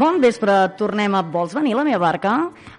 Bon vespre, tornem a Vols venir a la meva barca?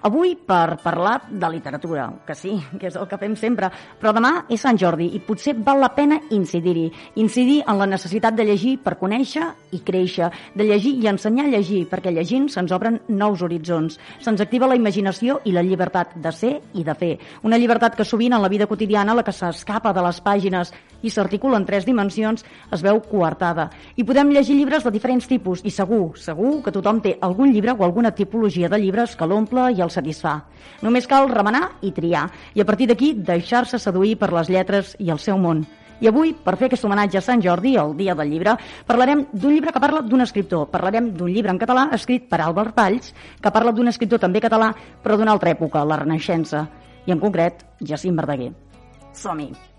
Avui per parlar de literatura, que sí, que és el que fem sempre, però demà és Sant Jordi i potser val la pena incidir-hi, incidir en la necessitat de llegir per conèixer i créixer, de llegir i ensenyar a llegir, perquè llegint se'ns obren nous horitzons, se'ns activa la imaginació i la llibertat de ser i de fer. Una llibertat que sovint en la vida quotidiana, la que s'escapa de les pàgines i s'articula en tres dimensions, es veu coartada. I podem llegir llibres de diferents tipus i segur, segur que tothom té algun llibre o alguna tipologia de llibres que l'omple i el satisfà. Només cal remenar i triar, i a partir d'aquí deixar-se seduir per les lletres i el seu món. I avui, per fer aquest homenatge a Sant Jordi, el dia del llibre, parlarem d'un llibre que parla d'un escriptor. Parlarem d'un llibre en català escrit per Albert Valls, que parla d'un escriptor també català, però d'una altra època, la Renaixença, i en concret, Jacint Verdaguer. Som-hi!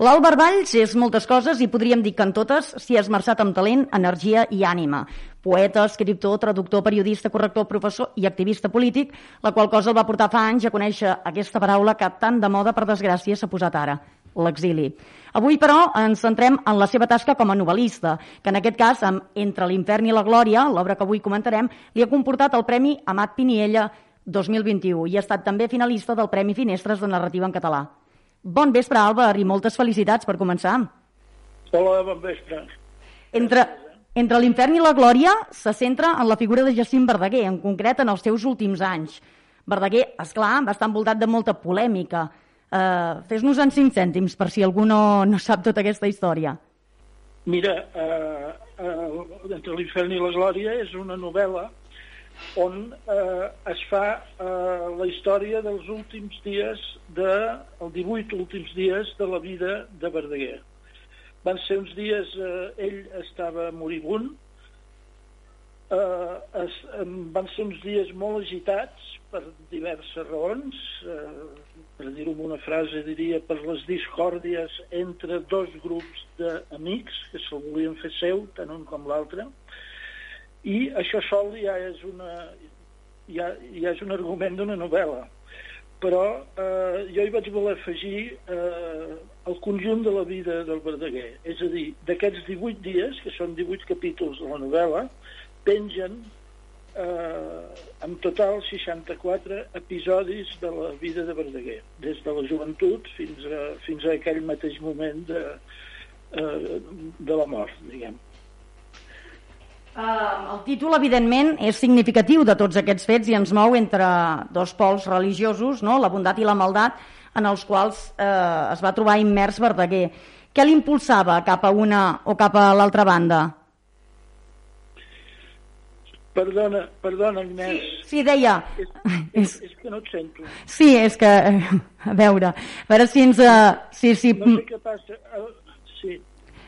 L'Àlvar Valls és moltes coses i podríem dir que en totes s'hi ha esmerçat amb talent, energia i ànima. Poeta, escriptor, traductor, periodista, corrector, professor i activista polític, la qual cosa el va portar fa anys a conèixer aquesta paraula que tant de moda, per desgràcia, s'ha posat ara, l'exili. Avui, però, ens centrem en la seva tasca com a novel·lista, que en aquest cas, amb Entre l'infern i la glòria, l'obra que avui comentarem, li ha comportat el Premi Amat Piniella 2021 i ha estat també finalista del Premi Finestres de Narrativa en Català. Bon vespre, Àlvar, i moltes felicitats per començar. Hola, bon vespre. Entre, entre l'infern i la glòria se centra en la figura de Jacint Verdaguer, en concret en els seus últims anys. Verdaguer, és clar, va estar envoltat de molta polèmica. Uh, Fes-nos en cinc cèntims, per si algú no, no sap tota aquesta història. Mira, uh, uh, Entre l'infern i la glòria és una novel·la on eh, es fa eh, la història dels últims dies de, el 18 últims dies de la vida de Verdaguer. Van ser uns dies, eh, ell estava moribund, eh, es, van ser uns dies molt agitats per diverses raons, eh, per dir-ho amb una frase, diria per les discòrdies entre dos grups d'amics que se'l volien fer seu, tant un com l'altre, i això sol ja és, una, ja, ja és un argument d'una novel·la. Però eh, jo hi vaig voler afegir eh, el conjunt de la vida del Verdaguer. És a dir, d'aquests 18 dies que són 18 capítols de la novel·la pengen eh, en total 64 episodis de la vida de Verdaguer. Des de la joventut fins a, fins a aquell mateix moment de, eh, de la mort diguem el títol, evidentment, és significatiu de tots aquests fets i ens mou entre dos pols religiosos, no? la bondat i la maldat, en els quals uh, es va trobar immers Verdaguer. Què l'impulsava cap a una o cap a l'altra banda? Perdona, perdona, Agnès. Sí, sí deia... És, és, és que no et sento. Sí, és que... A veure, a veure si ens... Uh, si, si... No sé què passa. Uh, sí.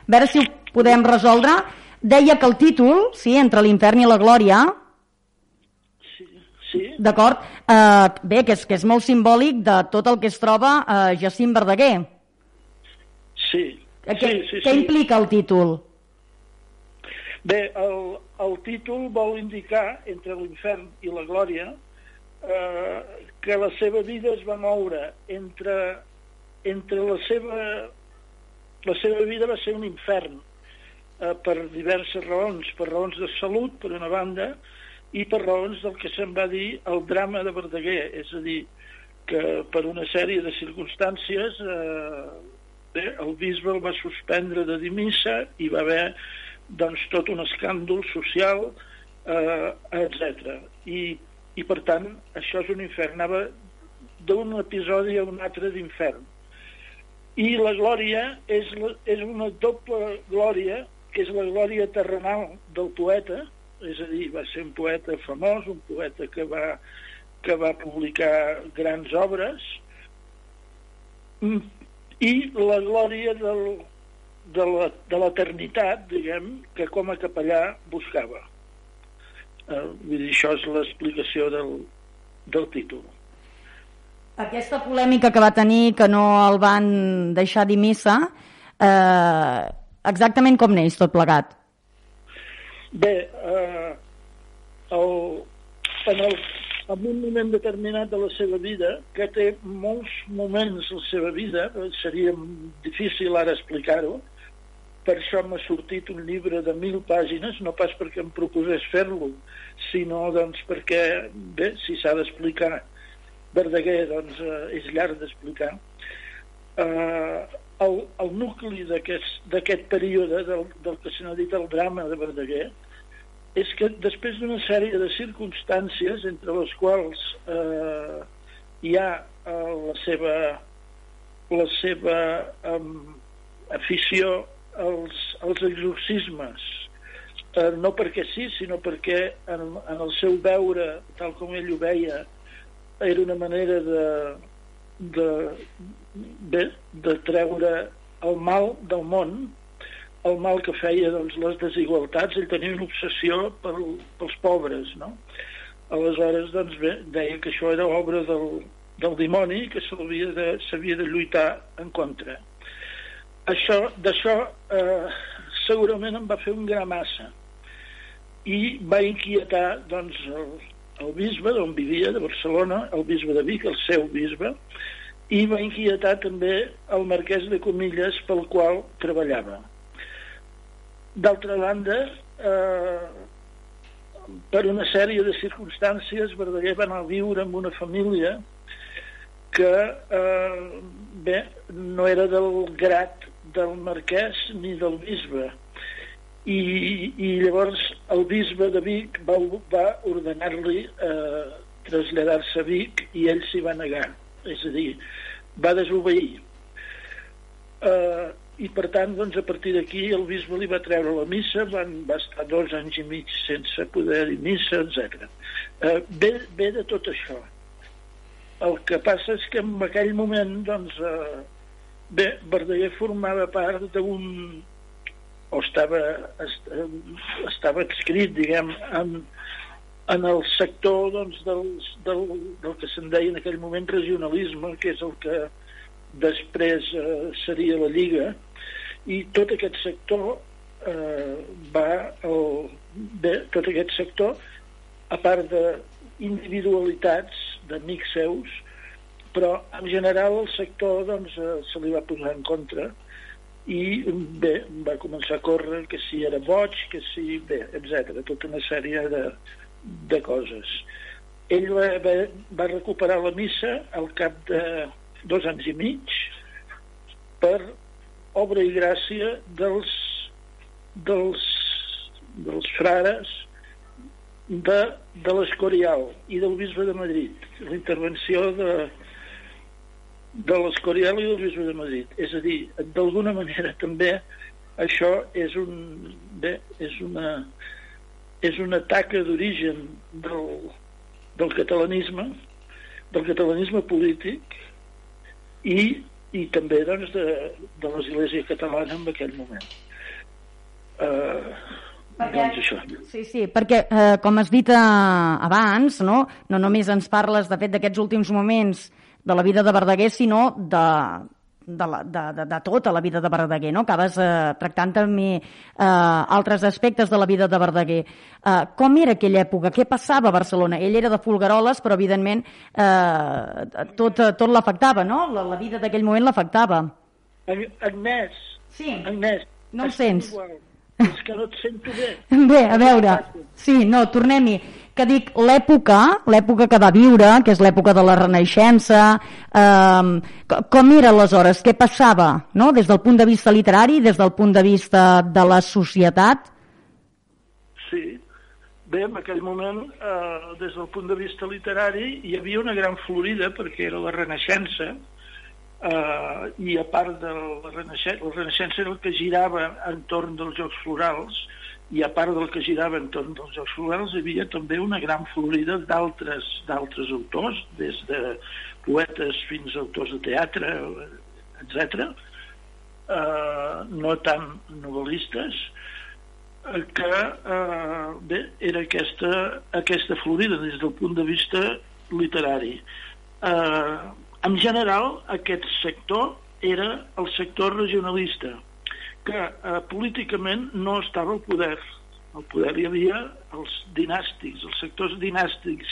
A veure si ho podem resoldre deia que el títol, sí, entre l'infern i la glòria, sí, sí. d'acord, eh, bé, que és, que és molt simbòlic de tot el que es troba a eh, Jacint Verdaguer. Sí, què, sí, sí, què sí. implica el títol? Bé, el, el títol vol indicar, entre l'infern i la glòria, eh, que la seva vida es va moure entre, entre la seva... La seva vida va ser un infern, eh, per diverses raons, per raons de salut, per una banda, i per raons del que se'n va dir el drama de Verdaguer, és a dir, que per una sèrie de circumstàncies eh, bé, el bisbe el va suspendre de dir missa i va haver doncs, tot un escàndol social, eh, etc. I, I per tant, això és un infern. Anava d'un episodi a un altre d'infern. I la glòria és, és una doble glòria que és la glòria terrenal del poeta, és a dir, va ser un poeta famós, un poeta que va, que va publicar grans obres, mm, i la glòria del, de l'eternitat, diguem, que com a capellà buscava. Eh, vull dir, això és l'explicació del, del títol. Aquesta polèmica que va tenir, que no el van deixar dir missa, eh, exactament com neix tot plegat? Bé, eh, el, en, el, en un moment determinat de la seva vida, que té molts moments de la seva vida, seria difícil ara explicar-ho, per això m'ha sortit un llibre de mil pàgines, no pas perquè em proposés fer-lo, sinó doncs perquè, bé, si s'ha d'explicar Verdaguer, doncs eh, és llarg d'explicar. Eh, el, el nucli d'aquest període del, del que se n'ha dit el drama de Verdaguer és que després d'una sèrie de circumstàncies entre les quals eh, hi ha eh, la seva la seva eh, afició els, els exorcismes eh, no perquè sí, sinó perquè en, en el seu veure, tal com ell ho veia, era una manera de, de, de, de treure el mal del món, el mal que feia doncs, les desigualtats, ell tenia una obsessió per, pels pobres, no? Aleshores, doncs bé, deia que això era obra del, del dimoni que s'havia de, de lluitar en contra això d'això eh, segurament em va fer un gra massa i va inquietar doncs, el, el bisbe d'on vivia, de Barcelona, el bisbe de Vic, el seu bisbe, i va inquietar també el marquès de Comilles pel qual treballava. D'altra banda, eh, per una sèrie de circumstàncies, Verdaguer va anar a viure amb una família que eh, bé, no era del grat del marquès ni del bisbe i, i llavors el bisbe de Vic va, va ordenar-li eh, traslladar-se a Vic i ell s'hi va negar és a dir, va desobeir eh, i per tant doncs, a partir d'aquí el bisbe li va treure la missa van, va estar dos anys i mig sense poder dir missa, etc. Eh, ve, ve de tot això el que passa és que en aquell moment doncs, eh, Bé, Verdaguer formava part d'un o estava, estava escrit, diguem, en, en el sector doncs, del, del, del que se'n deia en aquell moment regionalisme, que és el que després eh, seria la Lliga, i tot aquest sector eh, va, el, bé, tot aquest sector, a part d'individualitats d'amics seus, però en general el sector doncs, eh, se li va posar en contra i bé, va començar a córrer que si era boig, que si bé, etc. tota una sèrie de, de coses ell va, va, va recuperar la missa al cap de dos anys i mig per obra i gràcia dels dels, dels frares de, de l'Escorial i del bisbe de Madrid la intervenció de, de l'Escorial i del Bisbe de Madrid. És a dir, d'alguna manera també això és un bé, és una és una taca d'origen del, del catalanisme del catalanisme polític i, i també doncs, de, de l'Església catalana en aquell moment. Uh, perquè, doncs això. Sí, sí, perquè, eh, com has dit eh, abans, no? no només ens parles, de fet, d'aquests últims moments de la vida de Verdaguer, sinó de, de, la, de, de, de tota la vida de Verdaguer, no? Acabes eh, tractant també eh, altres aspectes de la vida de Verdaguer. Eh, com era aquella època? Què passava a Barcelona? Ell era de Folgueroles, però evidentment eh, tot, tot l'afectava, no? La, la vida d'aquell moment l'afectava. Agnès, sí. Agnès, no el sents. Igual. És que no et sento bé. Bé, a veure, sí, no, tornem-hi que dic l'època, l'època que va viure, que és l'època de la Renaixença, eh, com era aleshores, què passava, no? des del punt de vista literari, des del punt de vista de la societat? Sí, bé, en aquell moment, eh, des del punt de vista literari, hi havia una gran florida perquè era la Renaixença, eh, i a part de la Renaixença, la Renaixença era el que girava entorn dels Jocs Florals, i a part del que girava entorn dels Jocs Florals hi havia també una gran florida d'altres d'altres autors, des de poetes fins a autors de teatre, etc. Eh, no tan novel·listes, eh, que eh, bé, era aquesta, aquesta florida des del punt de vista literari. Eh, en general, aquest sector era el sector regionalista, que eh, políticament no estava al poder, Al poder hi havia els dinàstics, els sectors dinàstics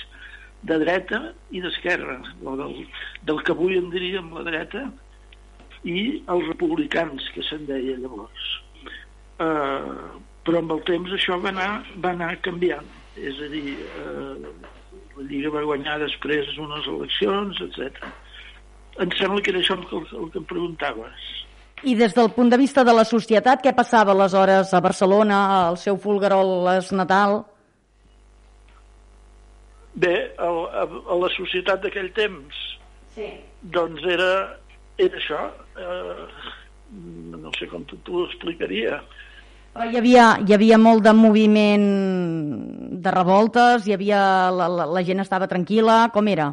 de dreta i d'esquerra, del, del que avui en diríem la dreta, i els republicans, que se'n deia llavors. Uh, però amb el temps això va anar, va anar canviant. És a dir, uh, la Lliga va guanyar després unes eleccions, etc. Em sembla que era això el, el que em preguntaves. I des del punt de vista de la societat, què passava aleshores a Barcelona, al seu Fulgarol es natal? Bé, a, a, a la societat d'aquell temps, sí. doncs era, era això. Eh, no sé com t'ho explicaria. Hi havia, hi havia molt de moviment de revoltes, hi havia, la, la, la gent estava tranquil·la, com era?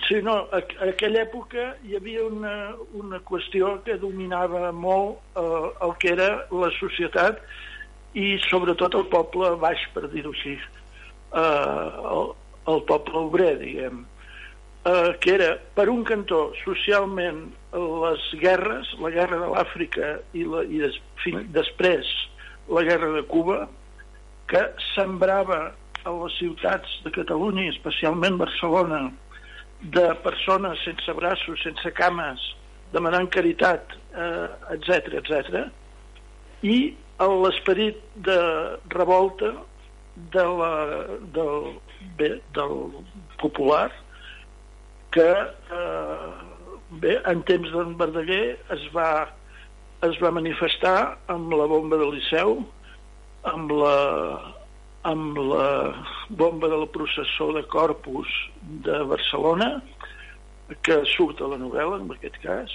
Sí, no, a, a aquella època hi havia una, una qüestió que dominava molt eh, el que era la societat i sobretot el poble baix, per dir-ho així, eh, el, el poble obrer, diguem, eh, que era, per un cantó, socialment, les guerres, la guerra de l'Àfrica i, la, i des, fi, després la guerra de Cuba, que sembrava a les ciutats de Catalunya, especialment Barcelona, de persones sense braços, sense cames, demanant caritat, eh, etc etc. i l'esperit de revolta de la, del, bé, del popular que eh, bé, en temps d'en Verdaguer es va, es va manifestar amb la bomba de Liceu, amb la, amb la bomba del processó de Corpus de Barcelona, que surt a la novel·la, en aquest cas,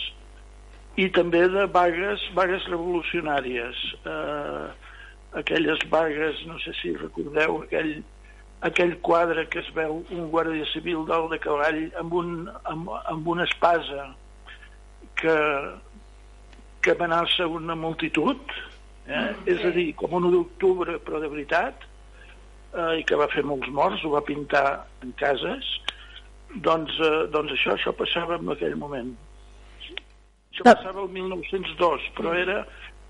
i també de vagues, vagues revolucionàries. Eh, aquelles vagues, no sé si recordeu, aquell, aquell quadre que es veu un guàrdia civil dalt de cavall amb, un, amb, amb una espasa que, que amenaça una multitud, eh? és a dir, com un d'octubre, però de veritat, eh, i que va fer molts morts, ho va pintar en cases, doncs, eh, doncs això, això passava en aquell moment. Això passava el 1902, però era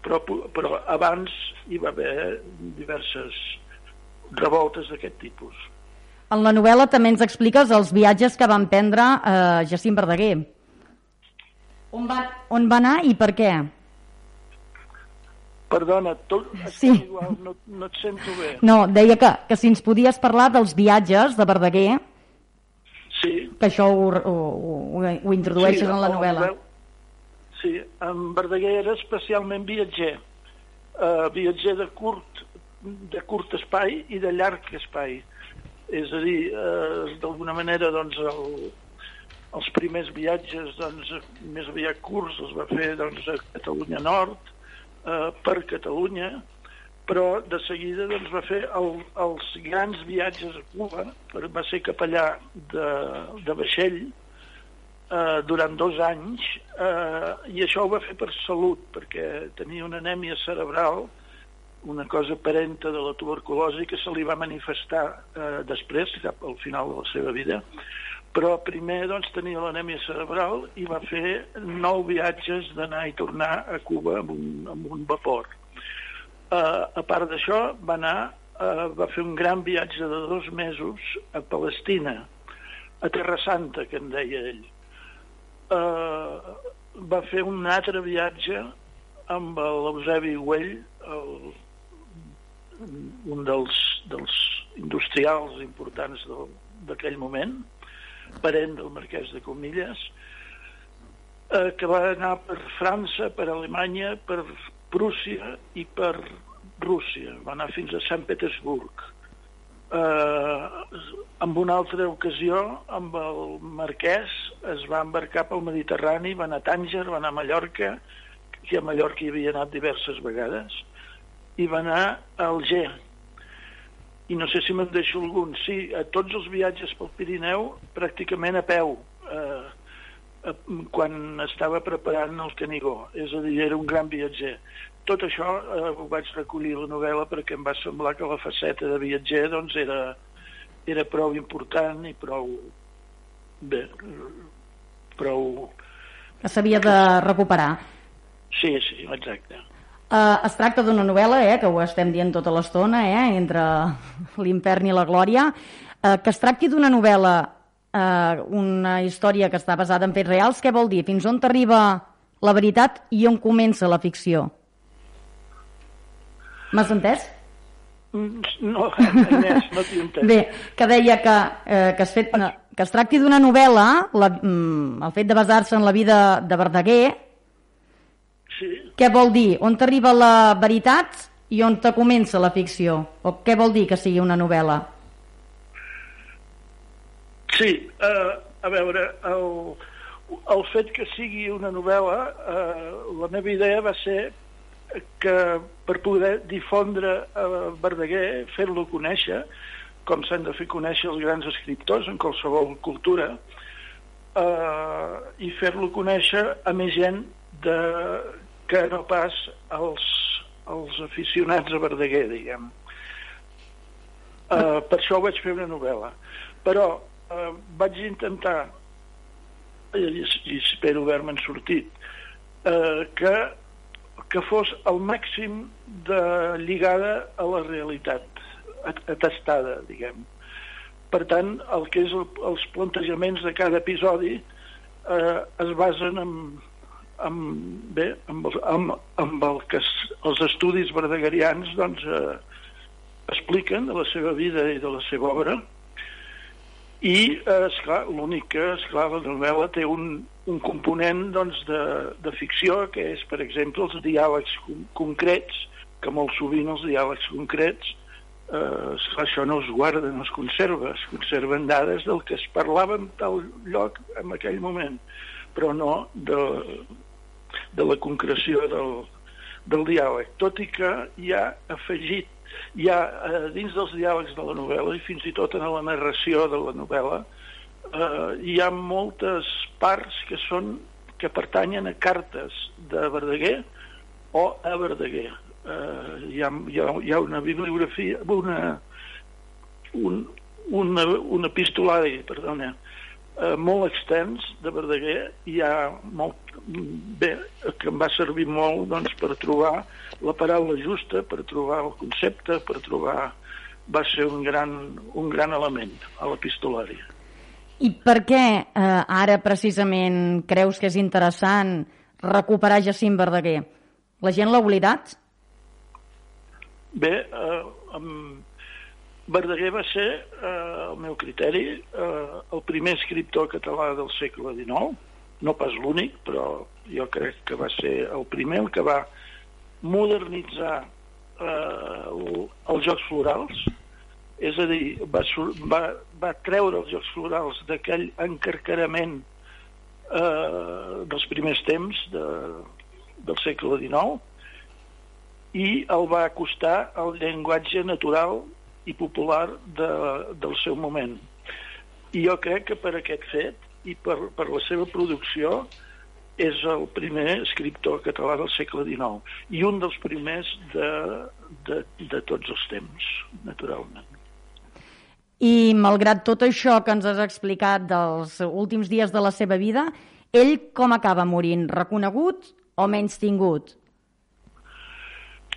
però, però abans hi va haver diverses revoltes d'aquest tipus. En la novel·la també ens expliques els viatges que van prendre eh, Jacint Verdaguer. On va, on va anar i per què? Perdona, tot, sí. igual, no, no et sento bé. No, deia que, que si ens podies parlar dels viatges de Verdaguer, sí. que això ho, ho, ho, ho introdueixes sí, en la novel·la. Sí, en Verdaguer era especialment viatger. Uh, viatger de curt, de curt espai i de llarg espai. És a dir, uh, d'alguna manera, doncs, el, els primers viatges doncs, més aviat curts els va fer doncs, a Catalunya Nord, eh, per Catalunya, però de seguida doncs, va fer el, els grans viatges a Cuba, per, va ser capellà de, de vaixell eh, durant dos anys, eh, i això ho va fer per salut, perquè tenia una anèmia cerebral, una cosa parenta de la tuberculosi que se li va manifestar eh, després, cap al final de la seva vida, però primer doncs, tenia l'anèmia cerebral i va fer nou viatges d'anar i tornar a Cuba amb un, amb un vapor. Uh, a part d'això, va anar, uh, va fer un gran viatge de dos mesos a Palestina, a Terra Santa, que en deia ell. Uh, va fer un altre viatge amb l'Eusebi Güell, el, un dels, dels industrials importants d'aquell moment, parent del marquès de Comilles, eh, que va anar per França, per Alemanya, per Prússia i per Rússia. Va anar fins a Sant Petersburg. Eh, en una altra ocasió, amb el marquès, es va embarcar pel Mediterrani, va anar a Tànger, va anar a Mallorca, que a Mallorca hi havia anat diverses vegades, i va anar a Alger, i no sé si me'n deixo algun. Sí, a tots els viatges pel Pirineu, pràcticament a peu, eh, eh, quan estava preparant el Canigó. És a dir, era un gran viatger. Tot això eh, ho vaig recollir a la novel·la perquè em va semblar que la faceta de viatger doncs, era, era prou important i prou... Bé, prou... Que s'havia de recuperar. Sí, sí, exacte. Uh, es tracta d'una novel·la, eh, que ho estem dient tota l'estona, eh, entre l'infern i la glòria, uh, que es tracti d'una novel·la, uh, una història que està basada en fets reals, què vol dir? Fins on t'arriba la veritat i on comença la ficció? M'has entès? Mm, no, Inés, no t'hi entès. Bé, que deia que, eh, que, es fet, que es tracti d'una novel·la, la, mm, el fet de basar-se en la vida de Verdaguer, Sí. Què vol dir? On t'arriba la veritat i on te comença la ficció? O què vol dir que sigui una novel·la? Sí, eh, a veure, el, el fet que sigui una novel·la, eh, la meva idea va ser que per poder difondre eh, Verdaguer, fer-lo conèixer, com s'han de fer conèixer els grans escriptors en qualsevol cultura, eh, i fer-lo conèixer a més gent de, que no pas els, els aficionats a Verdaguer, diguem. Uh, per això vaig fer una novel·la. Però uh, vaig intentar, i, i espero haver-me'n sortit, uh, que, que fos el màxim de lligada a la realitat, atestada, diguem. Per tant, el que és el, els plantejaments de cada episodi eh, es basen en, amb, bé, amb, el, amb, amb el que es, els estudis verdegarians doncs, eh, expliquen de la seva vida i de la seva obra. I, eh, esclar, l'únic que, esclar, la novel·la té un, un component doncs, de, de ficció, que és, per exemple, els diàlegs concrets, que molt sovint els diàlegs concrets eh, esclar, això no es guarda, no es conserva, es conserven dades del que es parlava en tal lloc en aquell moment, però no de, de la concreció del, del diàleg, tot i que hi ha afegit, hi ha eh, dins dels diàlegs de la novel·la i fins i tot en la narració de la novel·la, eh, hi ha moltes parts que són que pertanyen a cartes de Verdaguer o a Verdaguer. Eh, hi, ha, hi, ha, hi ha una bibliografia, una, un, una, un epistolari, perdona, eh, molt extens de Verdaguer hi ha molt bé, que em va servir molt doncs, per trobar la paraula justa, per trobar el concepte, per trobar va ser un gran, un gran element a l'epistolari. I per què eh, ara precisament creus que és interessant recuperar Jacint Verdaguer? La gent l'ha oblidat? Bé, eh, amb, Verdaguer va ser, eh, el meu criteri, eh, el primer escriptor català del segle XIX, no pas l'únic, però jo crec que va ser el primer el que va modernitzar eh, el, els Jocs Florals, és a dir, va, va, va treure els Jocs Florals d'aquell encarcarament eh, dels primers temps de, del segle XIX i el va acostar al llenguatge natural i popular de, del seu moment. I jo crec que per aquest fet i per, per la seva producció és el primer escriptor català del segle XIX i un dels primers de, de, de tots els temps, naturalment. I malgrat tot això que ens has explicat dels últims dies de la seva vida, ell com acaba morint? Reconegut o menys tingut?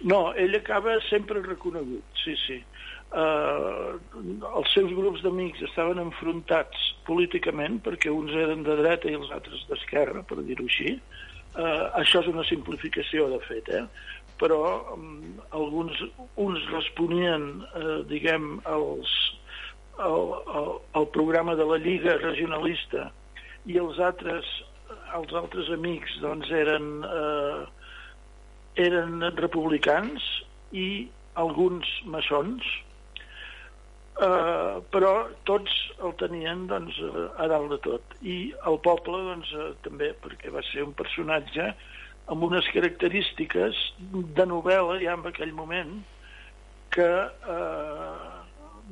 No, ell acaba sempre reconegut, sí, sí eh, els seus grups d'amics estaven enfrontats políticament perquè uns eren de dreta i els altres d'esquerra, per dir-ho així. Eh, això és una simplificació, de fet, eh? però um, alguns uns responien, eh, diguem, als, al, al, al programa de la Lliga Regionalista i els altres els altres amics doncs eren eh, eren republicans i alguns maçons Uh, però tots el tenien doncs, a dalt de tot. I el poble doncs, uh, també perquè va ser un personatge amb unes característiques de novel·la ja en aquell moment que, uh,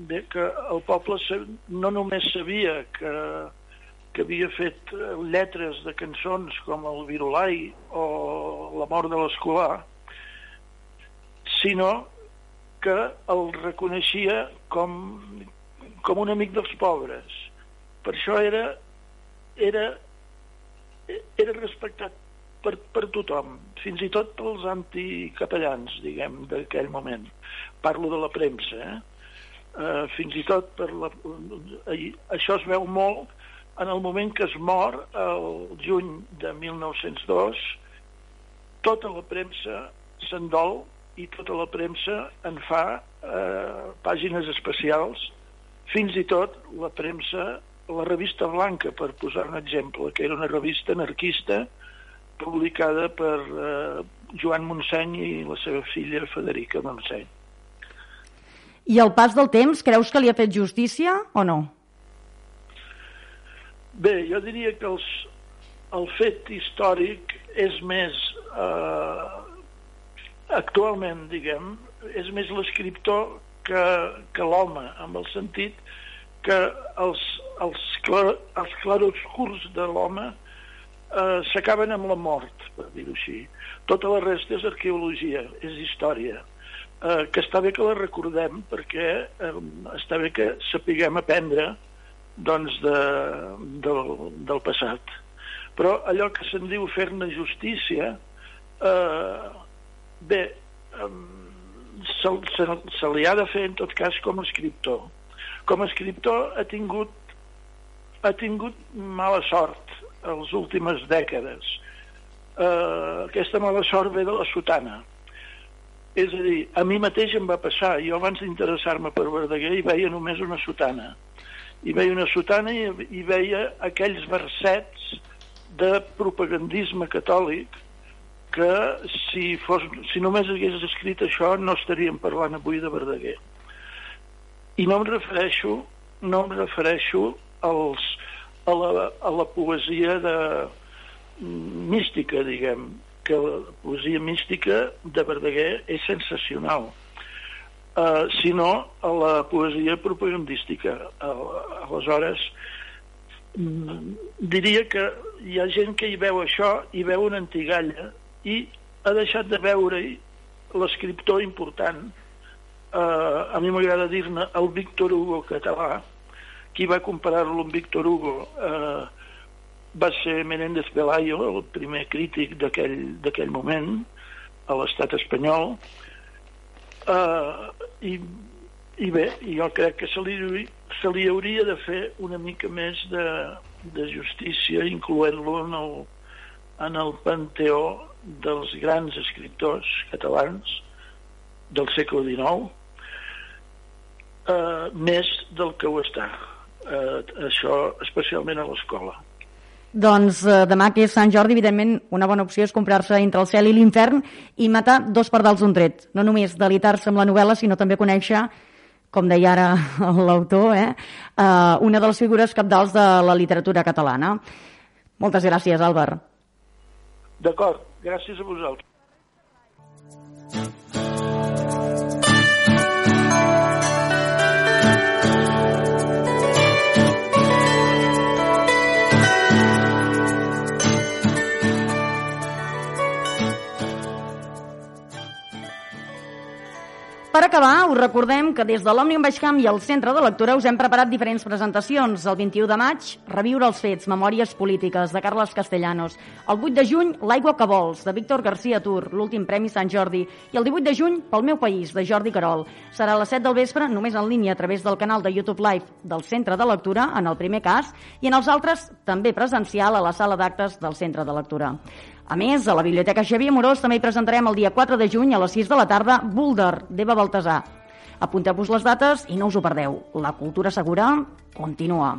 bé, que el poble no només sabia que, que havia fet lletres de cançons com el Virolai o La mort de l'escolar sinó que el reconeixia com, com un amic dels pobres. Per això era, era, era respectat per, per tothom, fins i tot pels anticapellans, diguem, d'aquell moment. Parlo de la premsa, eh? Uh, fins i tot per la... Això es veu molt en el moment que es mor, el juny de 1902, tota la premsa s'endol i tota la premsa en fa eh, pàgines especials, fins i tot la premsa, la revista Blanca, per posar un exemple, que era una revista anarquista publicada per eh, Joan Montseny i la seva filla Federica Montseny. I el pas del temps, creus que li ha fet justícia o no? Bé, jo diria que els, el fet històric és més, eh, actualment, diguem, és més l'escriptor que, que l'home, amb el sentit que els, els, clar, els claroscurs de l'home eh, s'acaben amb la mort, per dir-ho així. Tota la resta és arqueologia, és història, eh, que està bé que la recordem perquè eh, està bé que sapiguem aprendre doncs, de, del, del passat. Però allò que se'n diu fer-ne justícia, eh, bé, se, se, se li ha de fer en tot cas com a escriptor. Com a escriptor ha tingut, ha tingut mala sort en les últimes dècades. Eh, aquesta mala sort ve de la sotana. És a dir, a mi mateix em va passar. Jo abans d'interessar-me per Verdaguer hi veia només una sotana hi veia una sotana i hi veia aquells versets de propagandisme catòlic que si, fos, si només hagués escrit això no estaríem parlant avui de Verdaguer. I no em refereixo, no em refereixo als, a, la, a la poesia de, mística, diguem, que la poesia mística de Verdaguer és sensacional eh, sinó a la poesia propagandística. Aleshores, mm, diria que hi ha gent que hi veu això, i veu una antigalla, i ha deixat de veure-hi l'escriptor important, eh, a mi m'agrada dir-ne el Víctor Hugo català, qui va comparar-lo amb Víctor Hugo. Eh, va ser Menéndez Pelayo, el primer crític d'aquell moment a l'estat espanyol, Uh, i, I bé, jo crec que se li, se li hauria de fer una mica més de, de justícia, incloent-lo en, el, en el panteó dels grans escriptors catalans del segle XIX, uh, més del que ho està. Uh, això especialment a l'escola. Doncs eh, demà que és Sant Jordi, evidentment, una bona opció és comprar-se entre el cel i l'infern i matar dos pardals d'un tret. No només delitar-se amb la novel·la, sinó també conèixer, com deia ara l'autor, eh, eh, una de les figures capdals de la literatura catalana. Moltes gràcies, Àlvar. D'acord, gràcies a vosaltres. Per acabar, us recordem que des de l'Òmnium Baixcamp i el Centre de Lectura us hem preparat diferents presentacions. El 21 de maig, Reviure els fets, Memòries polítiques, de Carles Castellanos. El 8 de juny, L'aigua que vols, de Víctor García Tur, l'últim Premi Sant Jordi. I el 18 de juny, Pel meu país, de Jordi Carol. Serà a les 7 del vespre, només en línia a través del canal de YouTube Live del Centre de Lectura, en el primer cas, i en els altres també presencial a la sala d'actes del Centre de Lectura. A més, a la Biblioteca Xavier Morós també hi presentarem el dia 4 de juny a les 6 de la tarda Boulder, d'Eva Baltasar. Apunteu-vos les dates i no us ho perdeu. La cultura segura continua.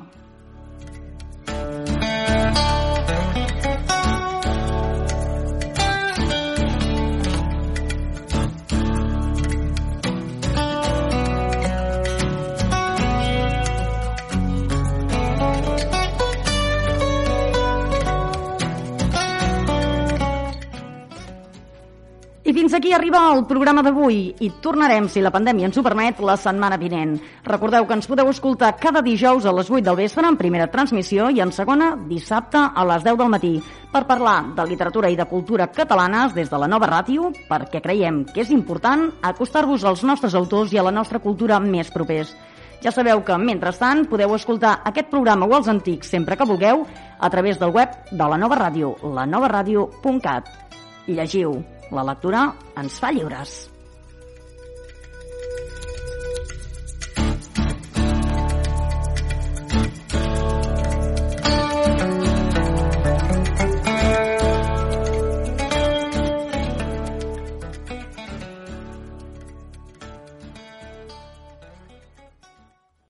I fins aquí arriba el programa d'avui i tornarem, si la pandèmia ens ho permet, la setmana vinent. Recordeu que ens podeu escoltar cada dijous a les 8 del vespre en primera transmissió i en segona dissabte a les 10 del matí per parlar de literatura i de cultura catalanes des de la nova ràdio perquè creiem que és important acostar-vos als nostres autors i a la nostra cultura més propers. Ja sabeu que, mentrestant, podeu escoltar aquest programa o els antics sempre que vulgueu a través del web de la nova ràdio, lanovaradio.cat. Llegiu. La lectura ens fa lliures.